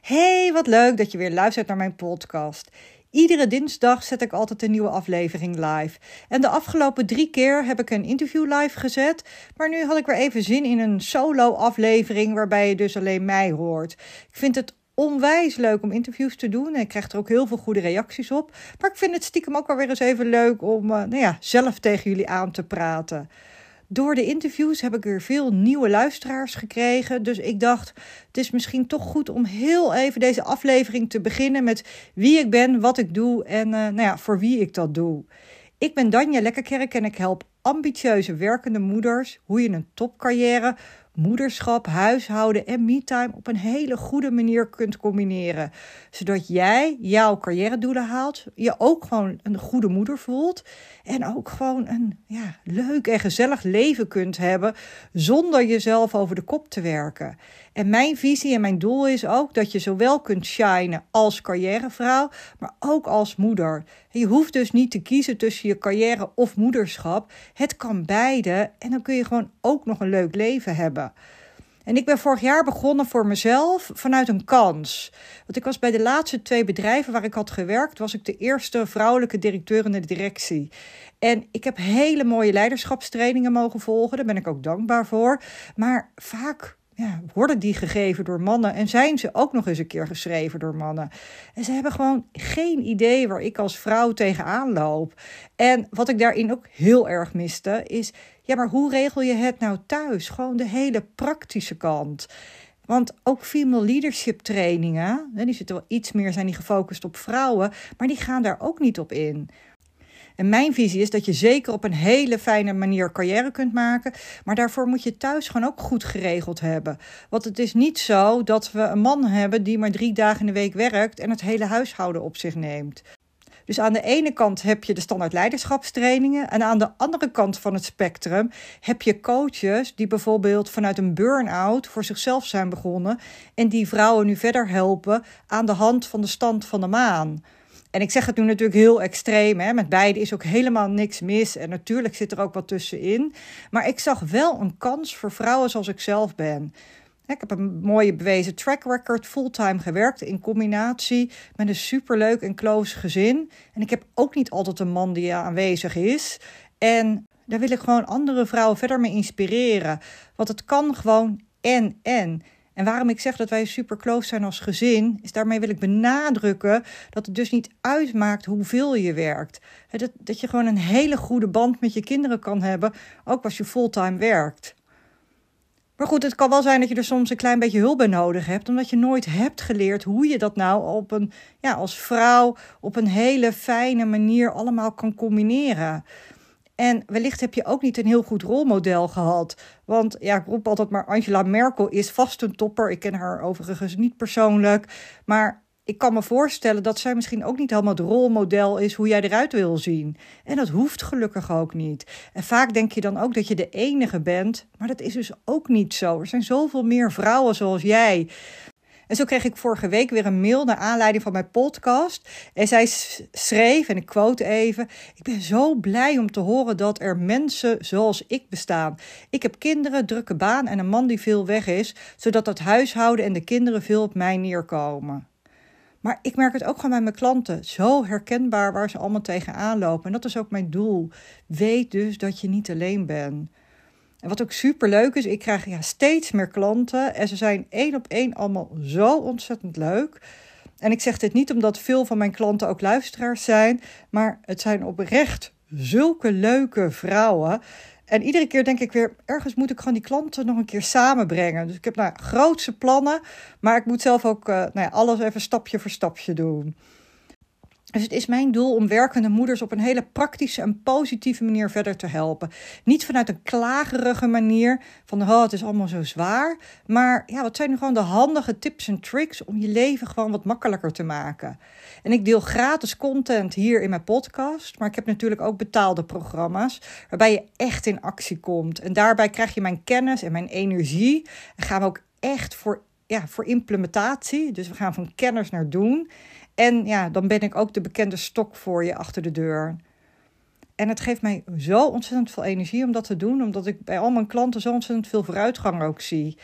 Hey, wat leuk dat je weer luistert naar mijn podcast. Iedere dinsdag zet ik altijd een nieuwe aflevering live. En de afgelopen drie keer heb ik een interview live gezet. Maar nu had ik weer even zin in een solo-aflevering waarbij je dus alleen mij hoort. Ik vind het onwijs leuk om interviews te doen. En ik krijg er ook heel veel goede reacties op. Maar ik vind het stiekem ook alweer eens even leuk om uh, nou ja, zelf tegen jullie aan te praten. Door de interviews heb ik weer veel nieuwe luisteraars gekregen. Dus ik dacht, het is misschien toch goed om heel even deze aflevering te beginnen met wie ik ben, wat ik doe en uh, nou ja, voor wie ik dat doe. Ik ben Danja Lekkerkerk en ik help ambitieuze werkende moeders hoe je een topcarrière moederschap, huishouden en me-time op een hele goede manier kunt combineren. Zodat jij jouw carrière-doelen haalt, je ook gewoon een goede moeder voelt en ook gewoon een ja, leuk en gezellig leven kunt hebben zonder jezelf over de kop te werken. En mijn visie en mijn doel is ook dat je zowel kunt shinen als carrièrevrouw, maar ook als moeder. Je hoeft dus niet te kiezen tussen je carrière of moederschap. Het kan beide en dan kun je gewoon ook nog een leuk leven hebben. En ik ben vorig jaar begonnen voor mezelf vanuit een kans. Want ik was bij de laatste twee bedrijven waar ik had gewerkt, was ik de eerste vrouwelijke directeur in de directie. En ik heb hele mooie leiderschapstrainingen mogen volgen, daar ben ik ook dankbaar voor. Maar vaak ja, worden die gegeven door mannen en zijn ze ook nog eens een keer geschreven door mannen. En ze hebben gewoon geen idee waar ik als vrouw tegenaan loop. En wat ik daarin ook heel erg miste, is: ja, maar hoe regel je het nou thuis? Gewoon de hele praktische kant. Want ook female leadership trainingen, die zitten wel iets meer zijn die gefocust op vrouwen, maar die gaan daar ook niet op in. En mijn visie is dat je zeker op een hele fijne manier carrière kunt maken. Maar daarvoor moet je thuis gewoon ook goed geregeld hebben. Want het is niet zo dat we een man hebben die maar drie dagen in de week werkt en het hele huishouden op zich neemt. Dus aan de ene kant heb je de standaard leiderschapstrainingen. En aan de andere kant van het spectrum heb je coaches die bijvoorbeeld vanuit een burn-out voor zichzelf zijn begonnen. En die vrouwen nu verder helpen aan de hand van de stand van de maan. En ik zeg het nu natuurlijk heel extreem. Hè? Met beide is ook helemaal niks mis. En natuurlijk zit er ook wat tussenin. Maar ik zag wel een kans voor vrouwen zoals ik zelf ben. Ik heb een mooie bewezen track record, fulltime gewerkt in combinatie met een superleuk en close gezin. En ik heb ook niet altijd een man die aanwezig is. En daar wil ik gewoon andere vrouwen verder mee inspireren. Want het kan gewoon en en. En waarom ik zeg dat wij super close zijn als gezin, is daarmee wil ik benadrukken dat het dus niet uitmaakt hoeveel je werkt. Dat, dat je gewoon een hele goede band met je kinderen kan hebben, ook als je fulltime werkt. Maar goed, het kan wel zijn dat je er soms een klein beetje hulp bij nodig hebt, omdat je nooit hebt geleerd hoe je dat nou op een, ja, als vrouw op een hele fijne manier allemaal kan combineren. En wellicht heb je ook niet een heel goed rolmodel gehad. Want ja, ik roep altijd maar Angela Merkel is vast een topper. Ik ken haar overigens niet persoonlijk. Maar ik kan me voorstellen dat zij misschien ook niet helemaal het rolmodel is hoe jij eruit wil zien. En dat hoeft gelukkig ook niet. En vaak denk je dan ook dat je de enige bent, maar dat is dus ook niet zo. Er zijn zoveel meer vrouwen zoals jij. En zo kreeg ik vorige week weer een mail naar aanleiding van mijn podcast. En zij schreef, en ik quote even: Ik ben zo blij om te horen dat er mensen zoals ik bestaan. Ik heb kinderen, drukke baan en een man die veel weg is, zodat het huishouden en de kinderen veel op mij neerkomen. Maar ik merk het ook gewoon bij mijn klanten. Zo herkenbaar waar ze allemaal tegenaan lopen. En dat is ook mijn doel. Weet dus dat je niet alleen bent. En wat ook super leuk is, ik krijg ja, steeds meer klanten. En ze zijn één op één allemaal zo ontzettend leuk. En ik zeg dit niet omdat veel van mijn klanten ook luisteraars zijn. Maar het zijn oprecht zulke leuke vrouwen. En iedere keer denk ik weer, ergens moet ik gewoon die klanten nog een keer samenbrengen. Dus ik heb nou grootse plannen, maar ik moet zelf ook uh, nou ja, alles even stapje voor stapje doen. Dus het is mijn doel om werkende moeders op een hele praktische en positieve manier verder te helpen. Niet vanuit een klagerige manier van oh, het is allemaal zo zwaar. Maar ja, wat zijn nu gewoon de handige tips en tricks om je leven gewoon wat makkelijker te maken. En ik deel gratis content hier in mijn podcast. Maar ik heb natuurlijk ook betaalde programma's waarbij je echt in actie komt. En daarbij krijg je mijn kennis en mijn energie. En gaan we ook echt voor, ja, voor implementatie. Dus we gaan van kennis naar doen. En ja, dan ben ik ook de bekende stok voor je achter de deur. En het geeft mij zo ontzettend veel energie om dat te doen, omdat ik bij al mijn klanten zo ontzettend veel vooruitgang ook zie.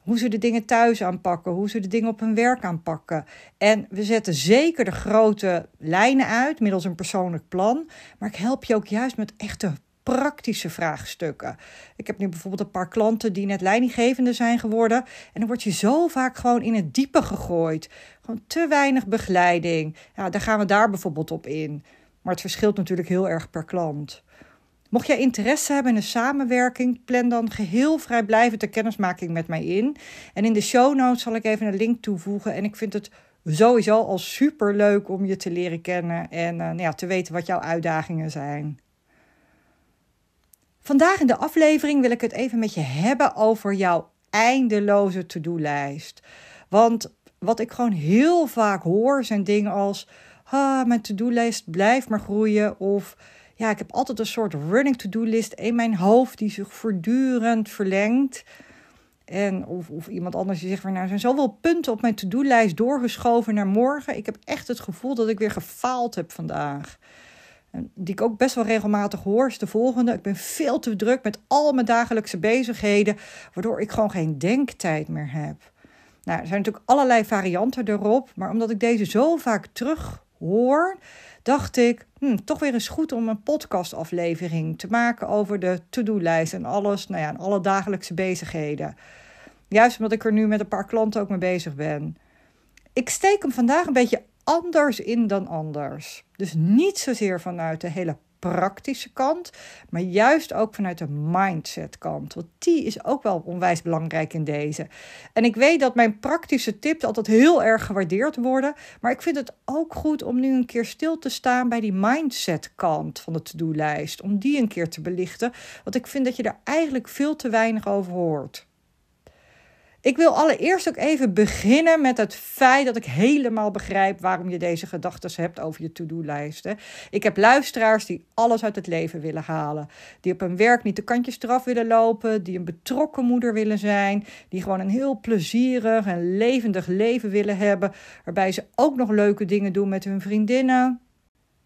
Hoe ze de dingen thuis aanpakken, hoe ze de dingen op hun werk aanpakken. En we zetten zeker de grote lijnen uit middels een persoonlijk plan. Maar ik help je ook juist met echte praktische vraagstukken. Ik heb nu bijvoorbeeld een paar klanten die net leidinggevende zijn geworden. En dan word je zo vaak gewoon in het diepe gegooid. Gewoon te weinig begeleiding. Ja, daar gaan we daar bijvoorbeeld op in. Maar het verschilt natuurlijk heel erg per klant. Mocht jij interesse hebben in een samenwerking, plan dan geheel vrijblijvend de kennismaking met mij in. En in de show notes zal ik even een link toevoegen. En ik vind het sowieso al super leuk om je te leren kennen en uh, nou ja, te weten wat jouw uitdagingen zijn. Vandaag in de aflevering wil ik het even met je hebben over jouw eindeloze to-do-lijst. Want wat ik gewoon heel vaak hoor zijn dingen als: ah, mijn to-do-lijst blijft maar groeien. Of ja, ik heb altijd een soort running to-do-list in mijn hoofd die zich voortdurend verlengt. En of, of iemand anders die zegt van nou, er zijn zoveel punten op mijn to-do-lijst doorgeschoven naar morgen. Ik heb echt het gevoel dat ik weer gefaald heb vandaag die ik ook best wel regelmatig hoor, is de volgende. Ik ben veel te druk met al mijn dagelijkse bezigheden, waardoor ik gewoon geen denktijd meer heb. Nou, er zijn natuurlijk allerlei varianten erop, maar omdat ik deze zo vaak terug hoor, dacht ik, hm, toch weer eens goed om een podcastaflevering te maken over de to-do-lijst en alles, nou ja, en alle dagelijkse bezigheden. Juist omdat ik er nu met een paar klanten ook mee bezig ben. Ik steek hem vandaag een beetje anders in dan anders. Dus niet zozeer vanuit de hele praktische kant, maar juist ook vanuit de mindset kant. Want die is ook wel onwijs belangrijk in deze. En ik weet dat mijn praktische tips altijd heel erg gewaardeerd worden, maar ik vind het ook goed om nu een keer stil te staan bij die mindset kant van de to-do-lijst, om die een keer te belichten, want ik vind dat je daar eigenlijk veel te weinig over hoort. Ik wil allereerst ook even beginnen met het feit dat ik helemaal begrijp waarom je deze gedachten hebt over je to-do-lijsten. Ik heb luisteraars die alles uit het leven willen halen. Die op hun werk niet de kantjes eraf willen lopen. Die een betrokken moeder willen zijn. Die gewoon een heel plezierig en levendig leven willen hebben. Waarbij ze ook nog leuke dingen doen met hun vriendinnen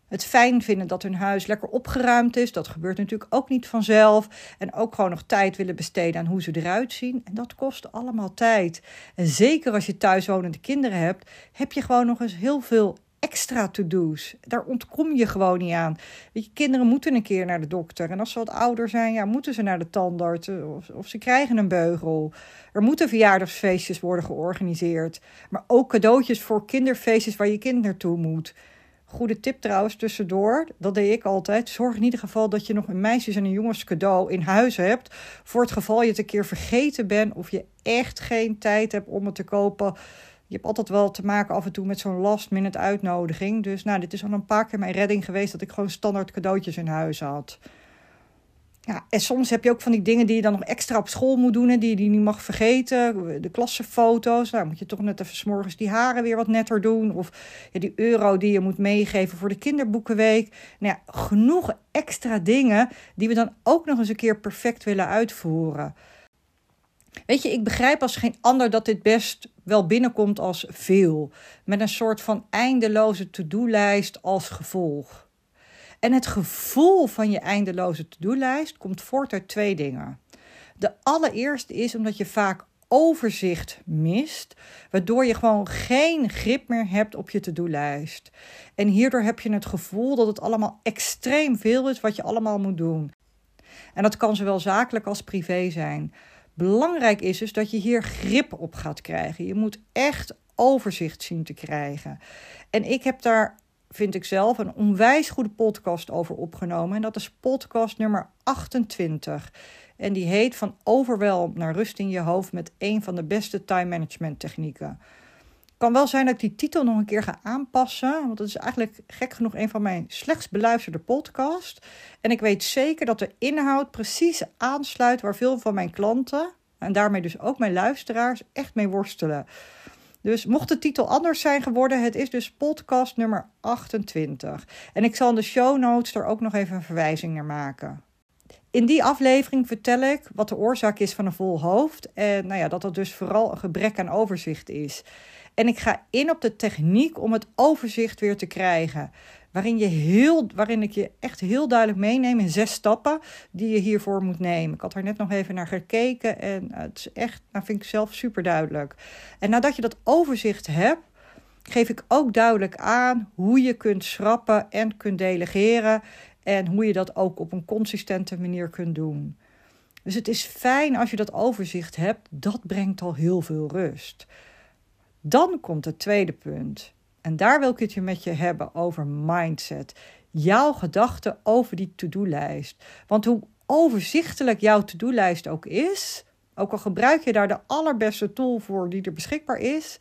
het fijn vinden dat hun huis lekker opgeruimd is. Dat gebeurt natuurlijk ook niet vanzelf. En ook gewoon nog tijd willen besteden aan hoe ze eruit zien. En dat kost allemaal tijd. En zeker als je thuiswonende kinderen hebt, heb je gewoon nog eens heel veel extra to-do's. Daar ontkom je gewoon niet aan. Weet je, kinderen moeten een keer naar de dokter. En als ze wat ouder zijn, ja, moeten ze naar de tandarts. Of, of ze krijgen een beugel. Er moeten verjaardagsfeestjes worden georganiseerd. Maar ook cadeautjes voor kinderfeestjes waar je kind naartoe moet. Goede tip trouwens tussendoor, dat deed ik altijd. Zorg in ieder geval dat je nog een meisjes- en een jongens cadeau in huis hebt. Voor het geval je het een keer vergeten bent of je echt geen tijd hebt om het te kopen. Je hebt altijd wel te maken af en toe met zo'n last minute uitnodiging. Dus nou, dit is al een paar keer mijn redding geweest dat ik gewoon standaard cadeautjes in huis had. Ja, en soms heb je ook van die dingen die je dan nog extra op school moet doen en die je niet mag vergeten. De klassenfoto's, nou moet je toch net even s morgens die haren weer wat netter doen. Of ja, die euro die je moet meegeven voor de kinderboekenweek. Nou ja, genoeg extra dingen die we dan ook nog eens een keer perfect willen uitvoeren. Weet je, ik begrijp als geen ander dat dit best wel binnenkomt als veel. Met een soort van eindeloze to-do-lijst als gevolg. En het gevoel van je eindeloze to-do-lijst komt voort uit twee dingen. De allereerste is omdat je vaak overzicht mist, waardoor je gewoon geen grip meer hebt op je to-do-lijst. En hierdoor heb je het gevoel dat het allemaal extreem veel is wat je allemaal moet doen. En dat kan zowel zakelijk als privé zijn. Belangrijk is dus dat je hier grip op gaat krijgen. Je moet echt overzicht zien te krijgen. En ik heb daar vind ik zelf, een onwijs goede podcast over opgenomen. En dat is podcast nummer 28. En die heet Van overweldigd naar rust in je hoofd met een van de beste time management technieken. Kan wel zijn dat ik die titel nog een keer ga aanpassen. Want het is eigenlijk gek genoeg een van mijn slechts beluisterde podcasts. En ik weet zeker dat de inhoud precies aansluit waar veel van mijn klanten. En daarmee dus ook mijn luisteraars echt mee worstelen. Dus mocht de titel anders zijn geworden, het is dus podcast nummer 28. En ik zal in de show notes er ook nog even een verwijzing naar maken. In die aflevering vertel ik wat de oorzaak is van een vol hoofd. En nou ja, dat dat dus vooral een gebrek aan overzicht is. En ik ga in op de techniek om het overzicht weer te krijgen. Waarin, je heel, waarin ik je echt heel duidelijk meeneem in zes stappen die je hiervoor moet nemen. Ik had er net nog even naar gekeken en het is echt, nou vind ik zelf super duidelijk. En nadat je dat overzicht hebt, geef ik ook duidelijk aan hoe je kunt schrappen en kunt delegeren. En hoe je dat ook op een consistente manier kunt doen. Dus het is fijn als je dat overzicht hebt. Dat brengt al heel veel rust. Dan komt het tweede punt. En daar wil ik het met je hebben over mindset. Jouw gedachten over die to-do-lijst. Want hoe overzichtelijk jouw to-do-lijst ook is, ook al gebruik je daar de allerbeste tool voor die er beschikbaar is,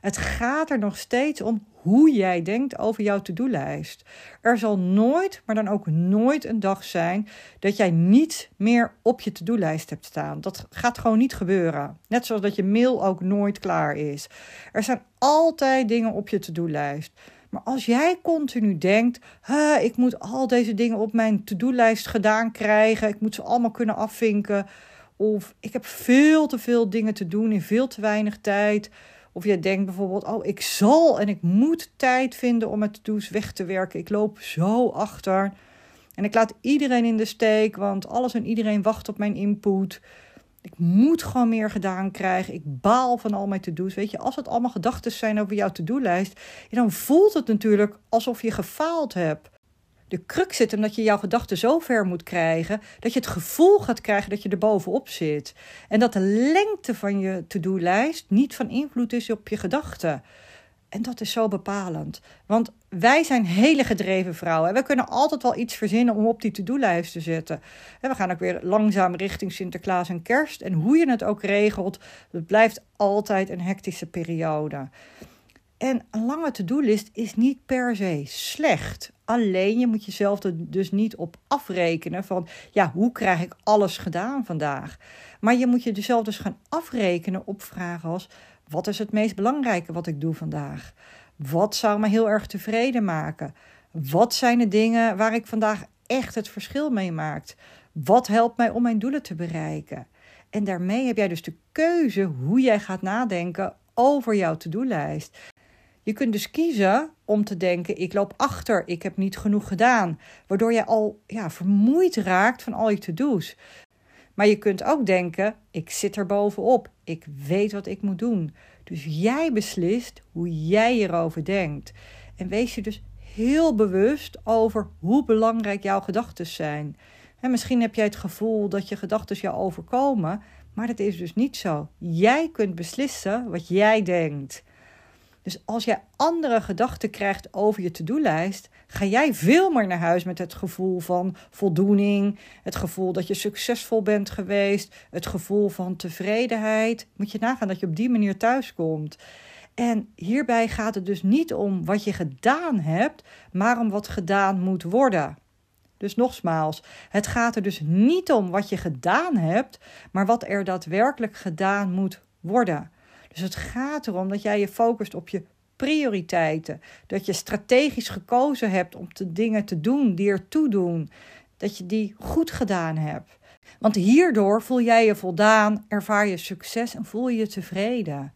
het gaat er nog steeds om hoe jij denkt over jouw to-do-lijst. Er zal nooit, maar dan ook nooit een dag zijn dat jij niet meer op je to-do-lijst hebt staan. Dat gaat gewoon niet gebeuren. Net zoals dat je mail ook nooit klaar is. Er zijn altijd dingen op je to-do-lijst. Maar als jij continu denkt: ik moet al deze dingen op mijn to-do-lijst gedaan krijgen, ik moet ze allemaal kunnen afvinken, of ik heb veel te veel dingen te doen in veel te weinig tijd. Of je denkt bijvoorbeeld, oh, ik zal en ik moet tijd vinden om het to weg te werken. Ik loop zo achter. En ik laat iedereen in de steek, want alles en iedereen wacht op mijn input. Ik moet gewoon meer gedaan krijgen. Ik baal van al mijn to-do's. Weet je, als het allemaal gedachten zijn over jouw to-do-lijst, dan voelt het natuurlijk alsof je gefaald hebt de crux zit omdat je jouw gedachten zo ver moet krijgen dat je het gevoel gaat krijgen dat je er bovenop zit. En dat de lengte van je to-do-lijst niet van invloed is op je gedachten. En dat is zo bepalend. Want wij zijn hele gedreven vrouwen. En we kunnen altijd wel iets verzinnen om op die to-do-lijst te zetten. En we gaan ook weer langzaam richting Sinterklaas en Kerst. En hoe je het ook regelt, het blijft altijd een hectische periode. En een lange to-do-list is niet per se slecht. Alleen je moet jezelf er dus niet op afrekenen van, ja, hoe krijg ik alles gedaan vandaag? Maar je moet jezelf dus gaan afrekenen op vragen als, wat is het meest belangrijke wat ik doe vandaag? Wat zou me heel erg tevreden maken? Wat zijn de dingen waar ik vandaag echt het verschil mee maak? Wat helpt mij om mijn doelen te bereiken? En daarmee heb jij dus de keuze hoe jij gaat nadenken over jouw to-do-lijst. Je kunt dus kiezen om te denken: ik loop achter, ik heb niet genoeg gedaan, waardoor je al ja, vermoeid raakt van al je to-do's. Maar je kunt ook denken: ik zit er bovenop, ik weet wat ik moet doen. Dus jij beslist hoe jij hierover denkt. En wees je dus heel bewust over hoe belangrijk jouw gedachten zijn. En misschien heb jij het gevoel dat je gedachten jou overkomen, maar dat is dus niet zo. Jij kunt beslissen wat jij denkt. Dus als jij andere gedachten krijgt over je to-do-lijst, ga jij veel meer naar huis met het gevoel van voldoening, het gevoel dat je succesvol bent geweest, het gevoel van tevredenheid. Moet je nagaan dat je op die manier thuiskomt. En hierbij gaat het dus niet om wat je gedaan hebt, maar om wat gedaan moet worden. Dus nogmaals, het gaat er dus niet om wat je gedaan hebt, maar wat er daadwerkelijk gedaan moet worden. Dus het gaat erom dat jij je focust op je prioriteiten. Dat je strategisch gekozen hebt om de dingen te doen die ertoe doen. Dat je die goed gedaan hebt. Want hierdoor voel jij je voldaan, ervaar je succes en voel je je tevreden.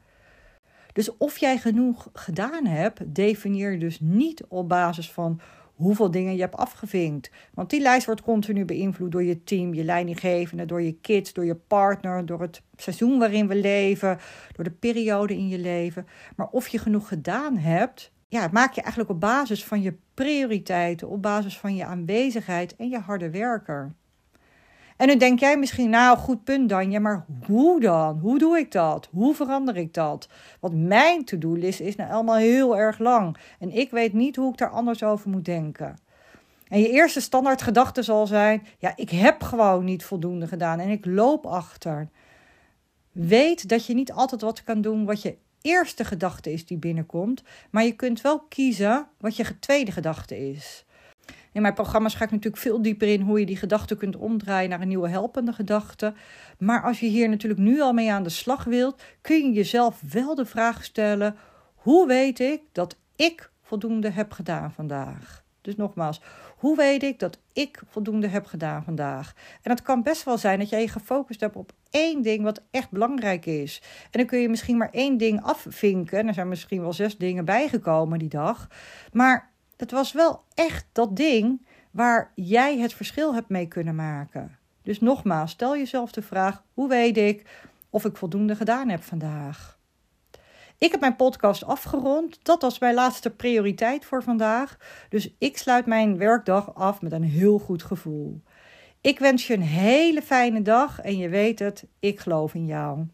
Dus of jij genoeg gedaan hebt, definieer je dus niet op basis van hoeveel dingen je hebt afgevinkt. Want die lijst wordt continu beïnvloed door je team, je leidinggevende, door je kids, door je partner, door het seizoen waarin we leven, door de periode in je leven. Maar of je genoeg gedaan hebt, ja, maak je eigenlijk op basis van je prioriteiten, op basis van je aanwezigheid en je harde werker. En nu denk jij misschien, nou goed punt Danje, maar hoe dan? Hoe doe ik dat? Hoe verander ik dat? Want mijn to-do-list is nou allemaal heel erg lang. En ik weet niet hoe ik daar anders over moet denken. En je eerste standaard gedachte zal zijn, ja, ik heb gewoon niet voldoende gedaan en ik loop achter. Weet dat je niet altijd wat kan doen wat je eerste gedachte is die binnenkomt, maar je kunt wel kiezen wat je tweede gedachte is. In mijn programma's ga ik natuurlijk veel dieper in hoe je die gedachte kunt omdraaien naar een nieuwe helpende gedachte. Maar als je hier natuurlijk nu al mee aan de slag wilt, kun je jezelf wel de vraag stellen: hoe weet ik dat ik voldoende heb gedaan vandaag? Dus nogmaals, hoe weet ik dat ik voldoende heb gedaan vandaag? En het kan best wel zijn dat jij je gefocust hebt op één ding wat echt belangrijk is. En dan kun je misschien maar één ding afvinken. En er zijn misschien wel zes dingen bijgekomen die dag. Maar het was wel echt dat ding waar jij het verschil hebt mee kunnen maken. Dus nogmaals, stel jezelf de vraag: hoe weet ik of ik voldoende gedaan heb vandaag? Ik heb mijn podcast afgerond. Dat was mijn laatste prioriteit voor vandaag. Dus ik sluit mijn werkdag af met een heel goed gevoel. Ik wens je een hele fijne dag en je weet het, ik geloof in jou.